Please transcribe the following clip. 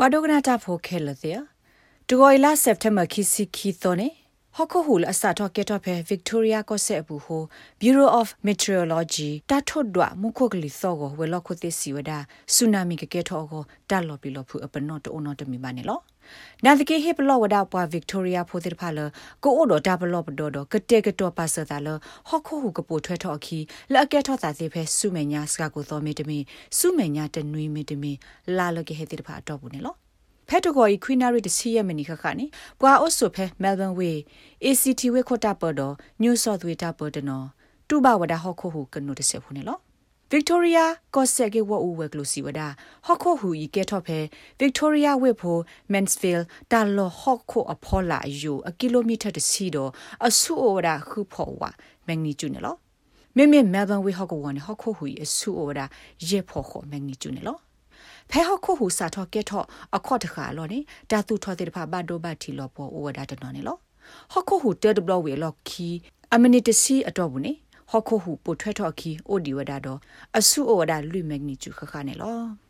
ဝါဒိုကနာတာဖိုခဲလတဲ့တူဂိုလာစက်တဘာခီစီခီသောနေ ဟခုဟူလအစတော့ကက်တော့ဖဲ Victoria ကိုဆက်ဘူးဟို Bureau of Meteorology တထွတ်ဒွမခုကလီသောကိုဝဲလောက်ခုသစီဝဒဆူနာမီကကက်တော့ကိုတက်လော်ပြီလို့ဖူအပနော့တိုနော်တမီပါနေလောနာတကေဟေပလောဝဒါပွားဗစ်တိုးရီယာဖိုတိဖာလကိုအိုဒတာဘလောပဒေါ်ဒကတေကတောပါဆတာလဟော့ခိုဟုကပိုထွဲထော်အခီလက်ကဲထော်တာစီဖဲစုမညာစကကိုသောမီတမီစုမညာတနွေမီတမီလာလကေဟေတိဖာတော့ဘူးနေလော ဖက်တကိုဤခွိနာရီတစီယမနီခခနိပွာအိုဆိုဖဲမဲလ်ဘန်ဝေး ACT ဝေခိုတာပေါ်တော့ New South Wales တာပေါ်တနော်တူဘဝဒါဟော့ခိုဟုကနိုတဆေဖူနေလော Victoria ကော့ဆက်ကေဝအူဝဲကလိုစီဝဒဟော့ခိုဟူဤကဲထော့ဖဲ Victoria ဝေဖို Mansfield တာလောဟော့ခိုအဖောလာယူအကီလိုမီတာတစီတော့အဆူအိုဝဒခုဖောဝါမက်နီကျူနေလောမေမေမဲဘန်ဝေဟော့ကိုဝန်ဟော့ခိုဟူဤအဆူအိုဝဒရေဖောခောမက်နီကျူနေလော ဖဲဟော့ခိုဟူစာထော့ကဲထော့အခော့တခါလောနေတာတူထော့တဲ့ဖာဘဒိုဘတ်တီလောပေါ်အိုဝဒတနော်နေလောဟော့ခိုဟူတဲဒဘလဝေလော်ခီအမနီတစီအတော့ဘူးနေဟော့ခိုဟူပိုထွဲထော့ခီအိုဒီဝဒါတော့အဆုအိုဝဒါလွိမက်နီကျူခခနဲ့လော